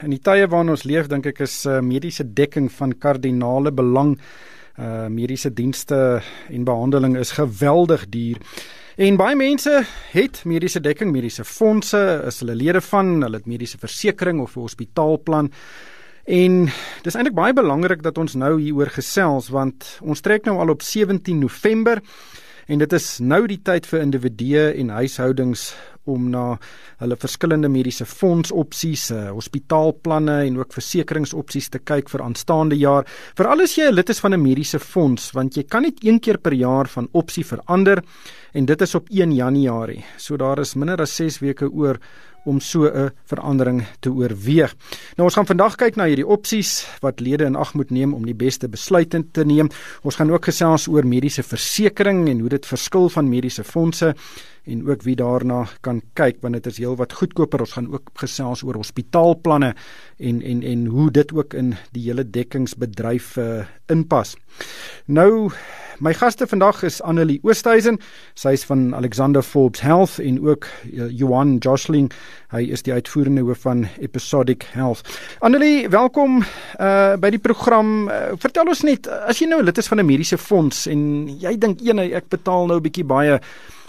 In die tye waarin ons leef, dink ek is uh, mediese dekking van kardinale belang. Uh mediese dienste en behandeling is geweldig duur. En baie mense het mediese dekking, mediese fondse, is hulle lede van, hulle het mediese versekerings of 'n hospitaalplan. En dis eintlik baie belangrik dat ons nou hieroor gesels want ons trek nou al op 17 November en dit is nou die tyd vir individue en huishoudings om na hulle verskillende mediese fondsopsies, uh, hospitaalplanne en ook versekeringsopsies te kyk vir aanstaande jaar. Veral as jy 'n lid is van 'n mediese fonds, want jy kan net een keer per jaar van opsie verander en dit is op 1 Januarie. So daar is minder as 6 weke oor om so 'n verandering te oorweeg. Nou ons gaan vandag kyk na hierdie opsies wat lede in ag moet neem om die beste besluite te neem. Ons gaan ook gesels oor mediese versekerings en hoe dit verskil van mediese fondse en ook wie daarna kan kyk want dit is heelwat goedkoper. Ons gaan ook gesels oor hospitaalplanne en en en hoe dit ook in die hele dekkingsbedryf uh, inpas. Nou My gaste vandag is Annelie Oosthuizen. Sy is van Alexander Forbes Health en ook uh, Johan Joshling. Hy is die uitvoerende hoof van Episodic Health. Annelie, welkom uh by die program. Uh, vertel ons net as jy nou lid is van 'n mediese fonds en jy dink ene ek betaal nou 'n bietjie baie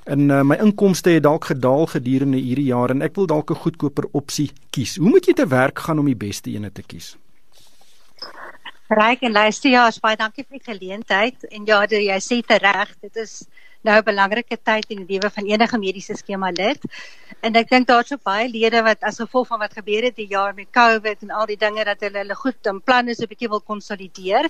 en uh, my inkomste het dalk gedaal gedurende hierdie jaar en ek wil dalk 'n goedkoper opsie kies. Hoe moet jy te werk gaan om die beste ene te kies? Ryk en luister ja, baie dankie vir die geleentheid en ja, die, jy sê dit reg, dit is nou 'n belangrike tyd in die lewe van enige mediese skema lid. En ek dink daar's ook baie lede wat as gevolg van wat gebeur het die jaar met COVID en al die dinge dat hulle hulle goed in planne so 'n bietjie wil konsolideer.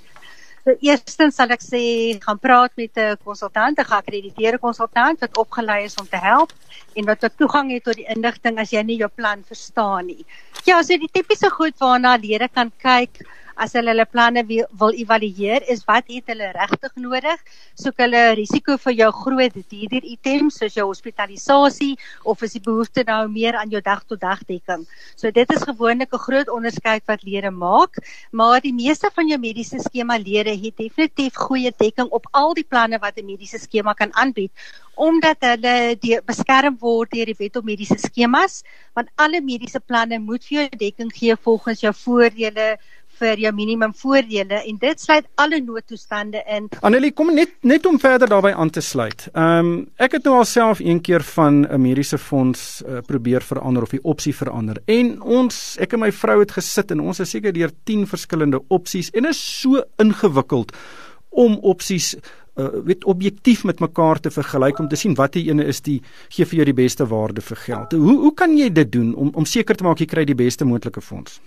So eerstens sal ek sê gaan praat met 'n konsultant, 'n geakkrediteerde konsultant wat opgelei is om te help en wat ook toegang het tot die inligting as jy nie jou plan verstaan nie. Ja, so die tipiese goed waarna lede kan kyk as hulle hulle planne wil evalueer is wat het hulle regtig nodig? Soek hulle risiko vir jou groot dierder items soos jou hospitalisasie of is die behoefte nou meer aan jou dag tot dag dekking so dit is gewoonlik 'n groot onderskeid wat lede maak maar die meeste van jou mediese skema lede het definitief goeie dekking op al die planne wat 'n mediese skema kan aanbied omdat hulle die beskerm word deur die wet op mediese skemas want alle mediese planne moet vir jou dekking gee volgens jou voordele vir jou minimum voordele en dit sluit alle noodtoestande in. Annelie, kom net net om verder daarbey aan te sluit. Ehm um, ek het nou alself een keer van 'n mediese fonds uh, probeer verander of die opsie verander. En ons, ek en my vrou het gesit en ons is seker deur 10 verskillende opsies en is so ingewikkeld om opsies uh weet objektief met mekaar te vergelyk om te sien watter ene is die gee vir jou die beste waarde vir geld. Hoe hoe kan jy dit doen om om seker te maak jy kry die beste moontlike fonds?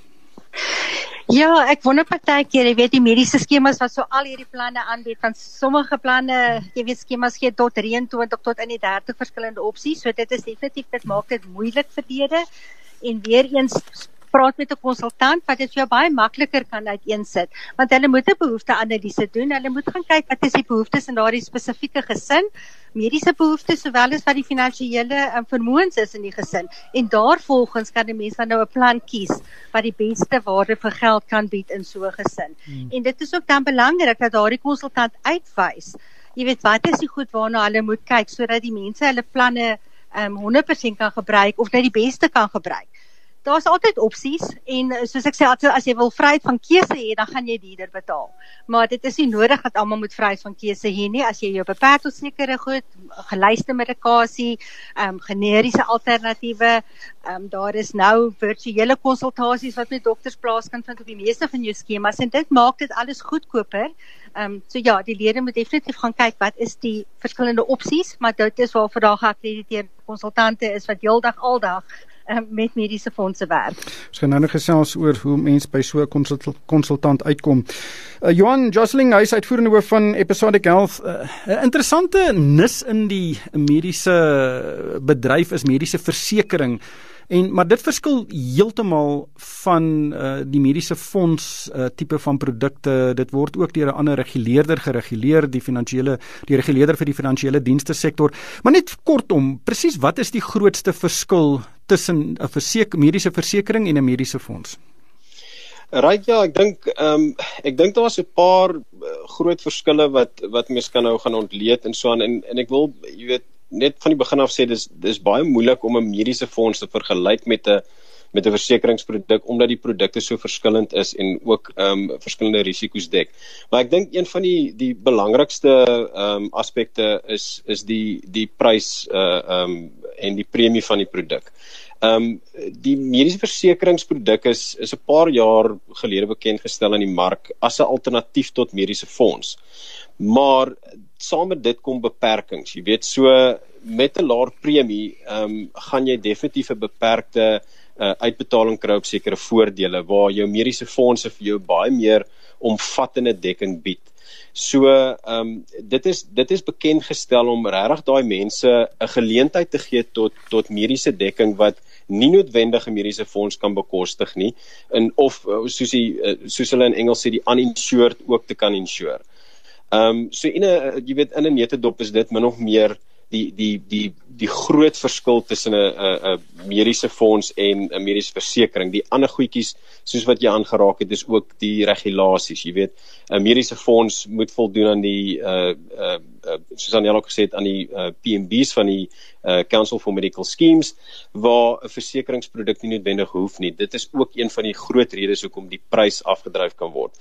Ja, ek wonder partykeer, jy weet die mediese skemas wat so al hierdie planne aanbied, van sommige planne, jy weet skemas gee tot 23 tot in die 30 verskillende opsies, so dit is definitief dit maak dit moeilik vir lede en weer eens praat met 'n konsultant wat dit vir jou baie makliker kan uiteensit want hulle moet 'n behoefteanalise doen. Hulle moet gaan kyk wat is die behoeftes in daardie spesifieke gesin, mediese behoeftes sowel as wat die finansiële um, vermoëns is in die gesin. En daarvolgens kan die mens dan nou 'n plan kies wat die beste waarde vir geld kan bied in so 'n gesin. Hmm. En dit is ook dan belangrik dat daardie konsultant uitwys Jy weet wat is die goed waarna hulle moet kyk sodat die mense hulle planne um 100% kan gebruik of net die beste kan gebruik daar's altyd opsies en eh, soos ek sê as jy wil vryheid van keuse hê, dan gaan jy duurder betaal. Maar dit is nie nodig dat almal moet vryheid van keuse hê nie. As jy jou beperk tot sekere goed, gelyste medikasie, ehm um, generiese alternatiewe, ehm um, daar is nou virtuele konsultasies wat met dokters plaasvind op die meeste van jou skemas en dit maak dit alles goedkoper. Ehm um, so ja, die lede moet definitief gaan kyk wat is die verskillende opsies, maar dit is waar vir daag geakkrediteerde konsultante is wat heeldag aldag uh, met mediese fondse werk. Ons gaan nou nog gesels oor hoe mense by so 'n konsultant uitkom. Uh, Johan Josling, hy is uitvoerende hoof van Episodic Health. Uh, 'n Interessante nis in die mediese bedryf is mediese versekerings. En maar dit verskil heeltemal van uh, die mediese fonds uh, tipe van produkte. Dit word ook deur 'n ander reguleerder gereguleer, die finansiële die reguleerder vir die finansiële dienste sektor. Maar net kortom, presies wat is die grootste verskil tussen 'n verseker mediese versekering en 'n mediese fonds? Right ja, ek dink ehm um, ek dink daar was 'n paar uh, groot verskille wat wat mense kan nou gaan ontleed en so aan en en ek wil jy weet net van die begin af sê dis dis baie moeilik om 'n mediese fonds te vergelyk met 'n met 'n versekeringsproduk omdat die produkte so verskillend is en ook ehm um, verskillende risiko's dek. Maar ek dink een van die die belangrikste ehm um, aspekte is is die die prys uh ehm um, en die premie van die produk. Ehm um, die mediese versekeringsproduk is is 'n paar jaar gelede bekend gestel aan die mark as 'n alternatief tot mediese fonds. Maar saam met dit kom beperkings. Jy weet so met 'n laer premie, ehm um, gaan jy definitief 'n beperkte uh, uitbetaling kry op sekere voordele waar jou mediese fondse vir jou baie meer omvattende dekking bied. So ehm um, dit is dit is bekend gestel om regtig daai mense 'n geleentheid te gee tot tot mediese dekking wat nie noodwendige mediese fonds kan bekostig nie en of eh, soos die eh, soos hulle in Engels sê die uninsured ook te kan insure. Ehm um, so in 'n jy weet in 'n netedop is dit min of meer die die die die groot verskil tussen 'n 'n 'n mediese fonds en 'n mediese versekering. Die ander goedjies soos wat jy aangeraak het is ook die regulasies. Jy weet, 'n mediese fonds moet voldoen aan die uh uh, uh soos Anel ook gesê het aan die uh PMB's van die uh Council for Medical Schemes waar 'n versekeringsproduk nie noodwendig hoef nie. Dit is ook een van die groot redes hoekom die prys afgedryf kan word.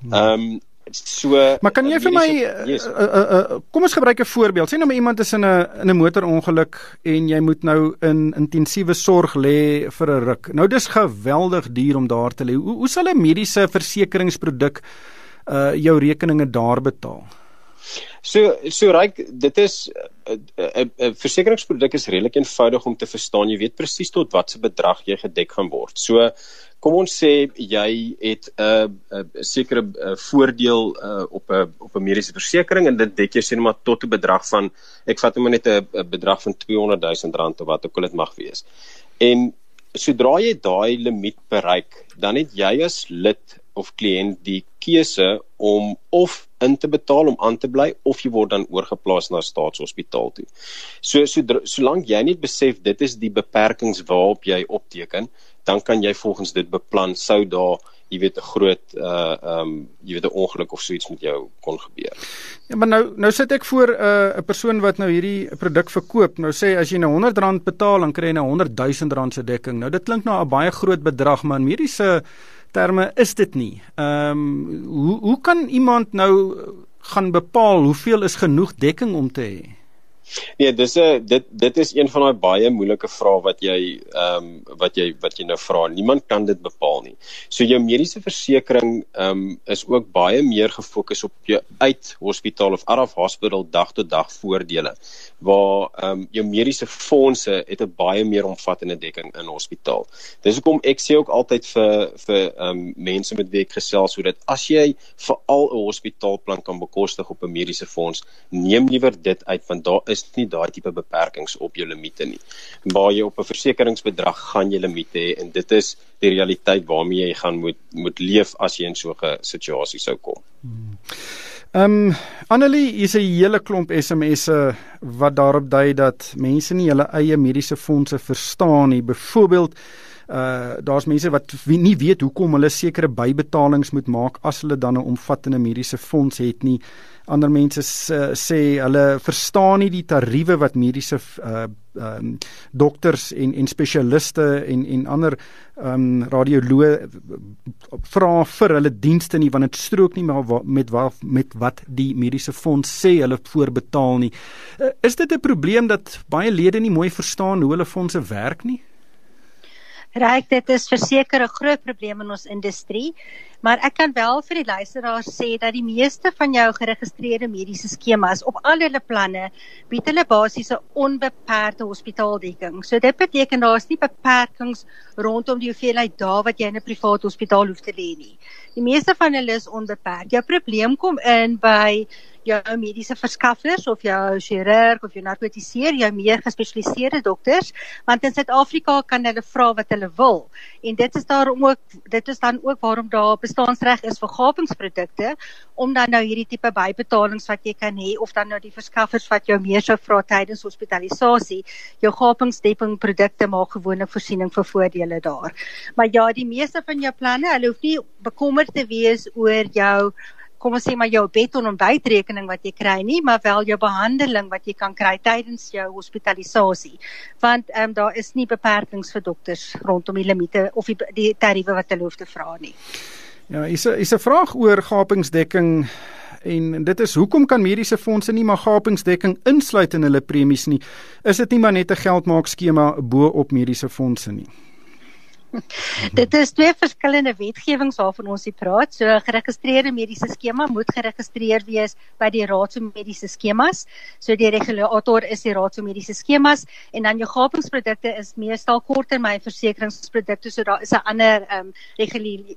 Hmm. Ehm um, So Maar kan jy vir my yes. uh, uh, uh, kom ons gebruik 'n voorbeeld. Sê nou maar iemand is in 'n in 'n motorongeluk en jy moet nou in intensiewe sorg lê vir 'n ruk. Nou dis geweldig duur om daar te lê. Hoe, hoe sal 'n mediese versekeringsproduk uh jou rekeninge daar betaal? So so ryk dit is 'n uh, 'n uh, uh, versekeringsproduk is redelik eenvoudig om te verstaan. Jy weet presies tot watter bedrag jy gedek gaan word. So kom ons sê jy het 'n uh, uh, sekere uh, voordeel uh, op 'n op 'n mediese versekering en dit dek jy sê net maar tot 'n bedrag van ek vat net 'n bedrag van 200 000 rand of wat ook al dit mag wees. En sodra jy daai limiet bereik, dan het jy as lid of kliënt die keuse om of in te betaal om aan te bly of jy word dan oorgeplaas na staatshospitaal toe. So so solank jy net besef dit is die beperkings waarop jy opteken, dan kan jy volgens dit beplan sou daar jy weet 'n groot uh um jy weet 'n ongeluk of so iets met jou kon gebeur. Ja, maar nou nou sit ek voor 'n uh, 'n persoon wat nou hierdie produk verkoop. Nou sê as jy nou R100 betaal, dan kry jy nou R100 000 se dekking. Nou dit klink nou 'n baie groot bedrag, maar in mediese terme is dit nie. Ehm um, hoe hoe kan iemand nou gaan bepaal hoeveel is genoeg dekking om te hê? Nee, dis 'n dit dit is een van daai baie moeilike vrae wat jy ehm um, wat jy wat jy nou vra. Niemand kan dit bepaal nie. So jou mediese versekering ehm um, is ook baie meer gefokus op jou uit hospitaal of out of hospital dag tot dag voordele waar ehm um, jou mediese fondse het 'n baie meer omvattende dekking in hospitaal. Dis hoekom ek sê ook altyd vir vir ehm um, mense met wie ek gesels sodat as jy veral 'n hospitaalplan kan bekostig op 'n mediese fonds, neem liewer dit uit want daar is nie daai tipe beperkings op jou limite nie. Waar jy op 'n versekeringsbedrag gaan jy limite hê en dit is die realiteit waarmee jy gaan moet moet leef as jy in so 'n situasie sou kom. Hmm. Ehm um, Annelie, hier's 'n hele klomp SMS'e wat daarop dui dat mense nie hulle eie mediese fondse verstaan nie. Byvoorbeeld uh daar's mense wat nie weet hoekom hulle sekere bybetalings moet maak as hulle dan 'n omvattende mediese fonds het nie. Ander mense sê hulle verstaan nie die tariewe wat mediese uh um dokters en en spesialiste en en ander um radioloë vra vir hulle dienste nie want dit strook nie maar met wat met wat die mediese fonds sê hulle voorbetaal nie. Uh, is dit 'n probleem dat baie lede nie mooi verstaan hoe hulle fondse werk nie? Ryk, dit is verseker 'n groot probleem in ons industrie, maar ek kan wel vir die luisteraars sê dat die meeste van jou geregistreerde mediese skemas op al hulle planne bied hulle basies 'n onbeperkte hospitaaldekking. So dit beteken daar is nie beperkings rondom die hoeveelheid dae wat jy in 'n private hospitaal hoef te lê nie. Die meeste van hulle is onbeperk. Jou probleem kom in by jou mediese verskaffers of jou chirurg of jou narkotiseer, jou meer gespesialiseerde dokters, want in Suid-Afrika kan hulle vra wat hulle wil. En dit is daarom ook dit is dan ook waarom daar bestaansreg is vir gapingsprodukte om dan nou hierdie tipe bybetalings wat jy kan hê of dan nou die verskaffers wat jou meer sou vra tydens hospitalisasie, jou gapingsdekking produkte maak gewoonlik voorsiening vir voordele daar. Maar ja, die meeste van jou planne, hulle hoef nie bekommerd te wees oor jou kom ons sê maar jou bed en ontbytrekening wat jy kry nie, maar wel jou behandeling wat jy kan kry tydens jou hospitalisasie. Want ehm um, daar is nie beperkings vir dokters rondom die limite of die, die tariewe wat hulle hoef te vra nie. Ja, is 'n is 'n vraag oor gapingsdekking en dit is hoekom kan mediese fondse nie maar gapingsdekking insluit in hulle premies nie? Is dit nie maar net 'n geldmaak skema bo op mediese fondse nie? Dit is twee verskillende wetgewings waarvan ons hier praat. So geregistreerde mediese skema moet geregistreer wees by die Raad van Mediese Skemas. So die regulator is die Raad van Mediese Skemas en dan jou gapingsprodukte is meestal korttermynversekeringsprodukte. So daar is 'n ander ehm um,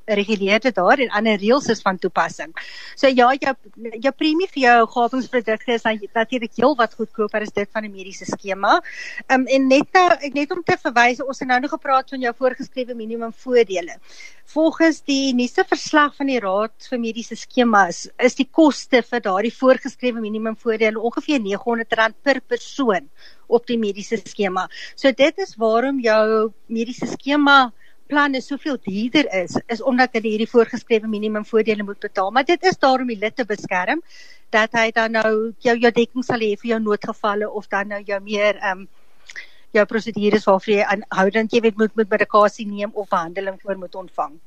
reguleerde daar en ander reëls is van toepassing. So ja, jou jou premie vir jou gapingsprodukte is natuurlik heel wat goedkoper as dit van 'n mediese skema. Ehm um, en net nou ek net om te verwys, ons het nou nog gepraat van jou voorgeskrewe voorgeskrewe minimum voordele. Volgens die nuutste verslag van die Raad vir Mediese Skemas is die koste vir daardie voorgeskrewe minimum voordele ongeveer R900 per persoon op die mediese skema. So dit is waarom jou mediese skema planne soveel duurder is, is omdat hulle hierdie voorgeskrewe minimum voordele moet betaal, maar dit is daarom die lid te beskerm dat hy dan nou jou jou dekking sal hê vir jou noodgevalle of dan nou jou meer ehm um, jou prosedures waarvoor jy aanhoudend jy weet moet moet medikasie neem of behandeling voor moet ontvang.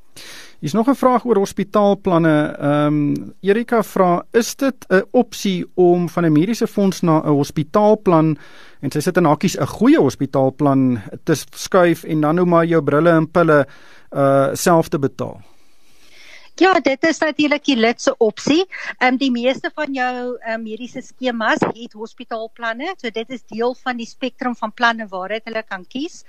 Hier's nog 'n vraag oor hospitaalplanne. Ehm um, Erika vra, is dit 'n opsie om van 'n mediese fonds na 'n hospitaalplan en sy sit in hakkies 'n goeie hospitaalplan te skuif en dan nou maar jou brille en pille uh self te betaal? Ja, dit is natuurlik die lidse opsie. Ehm um, die meeste van jou um, mediese skemas het hospitaalplanne, so dit is deel van die spektrum van planne waaruit hulle kan kies.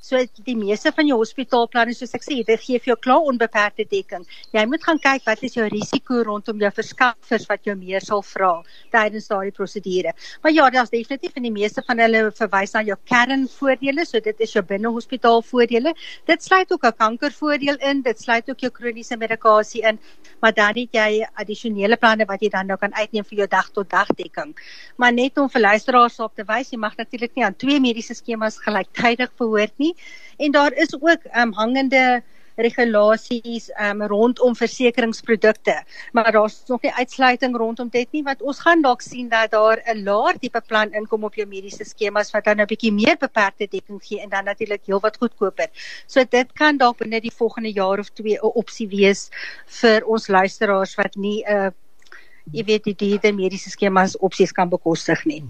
So die meeste van jou hospitaalplanne soos ek sê, dit gee vir jou klaar onbeperkte dekking. Jy moet gaan kyk wat is jou risiko rondom jou verskaffers wat jou meer sal vra tydens daardie prosedure. Maar ja, daar's definitief in die meeste van hulle verwys na jou kernvoordele, so dit is jou binnehospitaalvoordele. Dit sluit ook 'n kankervoordeel in, dit sluit ook jou kroniese medikasie in, maar dan het jy addisionele planne wat jy dan nou kan uitneem vir jou dag tot dag dekking. Maar net om vir luisteraars op te wys, jy mag natuurlik nie aan twee mediese skemas gelyktydig behoort nie en daar is ook um, hangende regulasies um, rondom versekeringsprodukte maar daar's nog nie uitsluiting rondom dit nie want ons gaan dalk sien dat daar 'n laer tipe plan inkom op jou mediese skemas wat dan 'n bietjie meer beperkte dekking gee en dan natuurlik heelwat goedkoper. So dit kan dalk binne die volgende jaar of twee 'n opsie wees vir ons luisteraars wat nie 'n uh, jy weet die dierde mediese skemas opsies kan bekostig nie.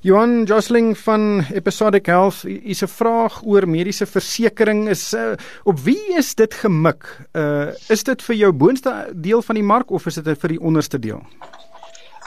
Johan Josling van Episodic Health is 'n vraag oor mediese versekerings is uh, op wie is dit gemik? Uh is dit vir jou boonste deel van die mark of is dit vir die onderste deel?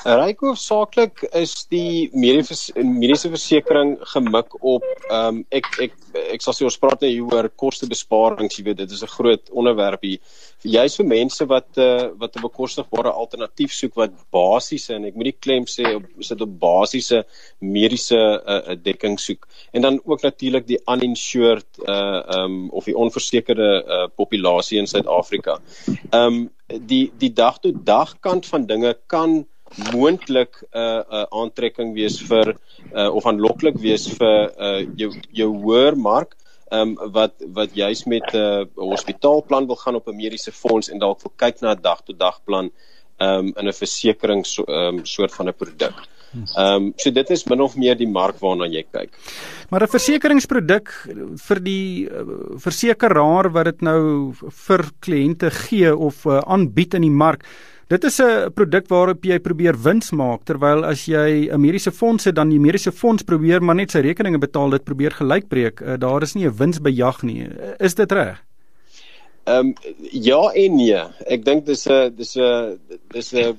Ryk hoofsaaklik is die mediese versekering gemik op ehm um, ek ek ek sal sê ons praat nou hier oor kostebesparings, jy weet dit is 'n groot onderwerp hier. Juist vir mense wat uh, wat 'n bekostigbare alternatief soek wat basiese en ek moet die klem sê op sit op basiese mediese uh, dekking soek. En dan ook natuurlik die uninsured uh ehm um, of die onversekerde uh, populasie in Suid-Afrika. Ehm um, die die dag tot dag kant van dinge kan moontlik 'n uh, uh, aantrekking wees vir uh, of aanloklik wees vir uh, jou jou hoër mark um, wat wat juis met 'n uh, hospitaalplan wil gaan op 'n mediese fonds en dalk wil kyk na 'n dag tot dag plan um, in 'n versekerings so, um, soort van 'n produk. Ehm um, so dit is min of meer die mark waarna jy kyk. Maar 'n versekeringsproduk vir die uh, versekeraar wat dit nou vir kliënte gee of uh, aanbied in die mark Dit is 'n produk waarop jy probeer wins maak terwyl as jy 'n mediese fonds het dan die mediese fonds probeer maar net sy rekeninge betaal dit probeer gelykbreek. Uh, daar is nie 'n winsbejag nie. Uh, is dit reg? Ehm um, ja en nee. Ek dink dis 'n dis 'n dis 'n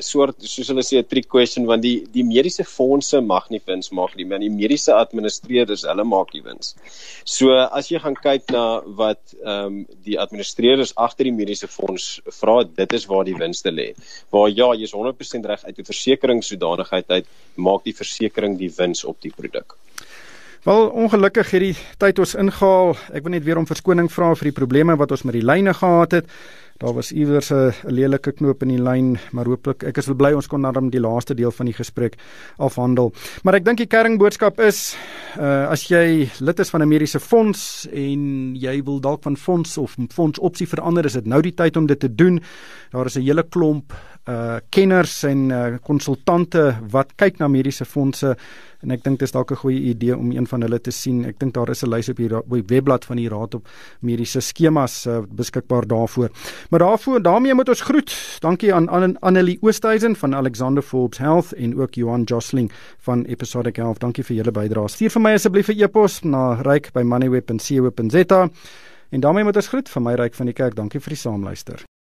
soort soos hulle sê 'n trick question want die die mediese fondse mag nie wins maak nie, maar die mediese administreerders hulle maak die wins. So as jy gaan kyk na wat ehm um, die administreerders agter die mediese fonds vra, dit is waar die winste lê. Waar ja, jy's 100% reg uit 'n versekeringssodanigheid uit maak die versekering die wins op die produk. Wel ongelukkig het die tyd ons ingehaal. Ek wil net weer om verskoning vra vir die probleme wat ons met die lyne gehad het. Daar was iewers 'n lelike knoop in die lyn, maar hooplik ek is bly ons kon naderhand die laaste deel van die gesprek afhandel. Maar ek dink die kernboodskap is uh as jy lid is van 'n mediese fonds en jy wil dalk van fonds of fonds opsie verander, is dit nou die tyd om dit te doen. Daar is 'n hele klomp uh kenners en uh konsultante wat kyk na mediese fondse en ek dink dit is dalk 'n goeie idee om een van hulle te sien. Ek dink daar is 'n lys op die, op die webblad van die Raad op Mediese Skemas uh, beskikbaar daarvoor. Maar daarvoor daarmee moet ons groet. Dankie aan An Annelie Oosthuizen van Alexander Forbes Health en ook Johan Josling van Episodic Health. Dankie vir julle bydrae. Stuur vir my asseblief 'n e-pos na ryk@moneyweb.co.za. En daarmee moet ons groet van my ryk van die kerk. Dankie vir die saamluister.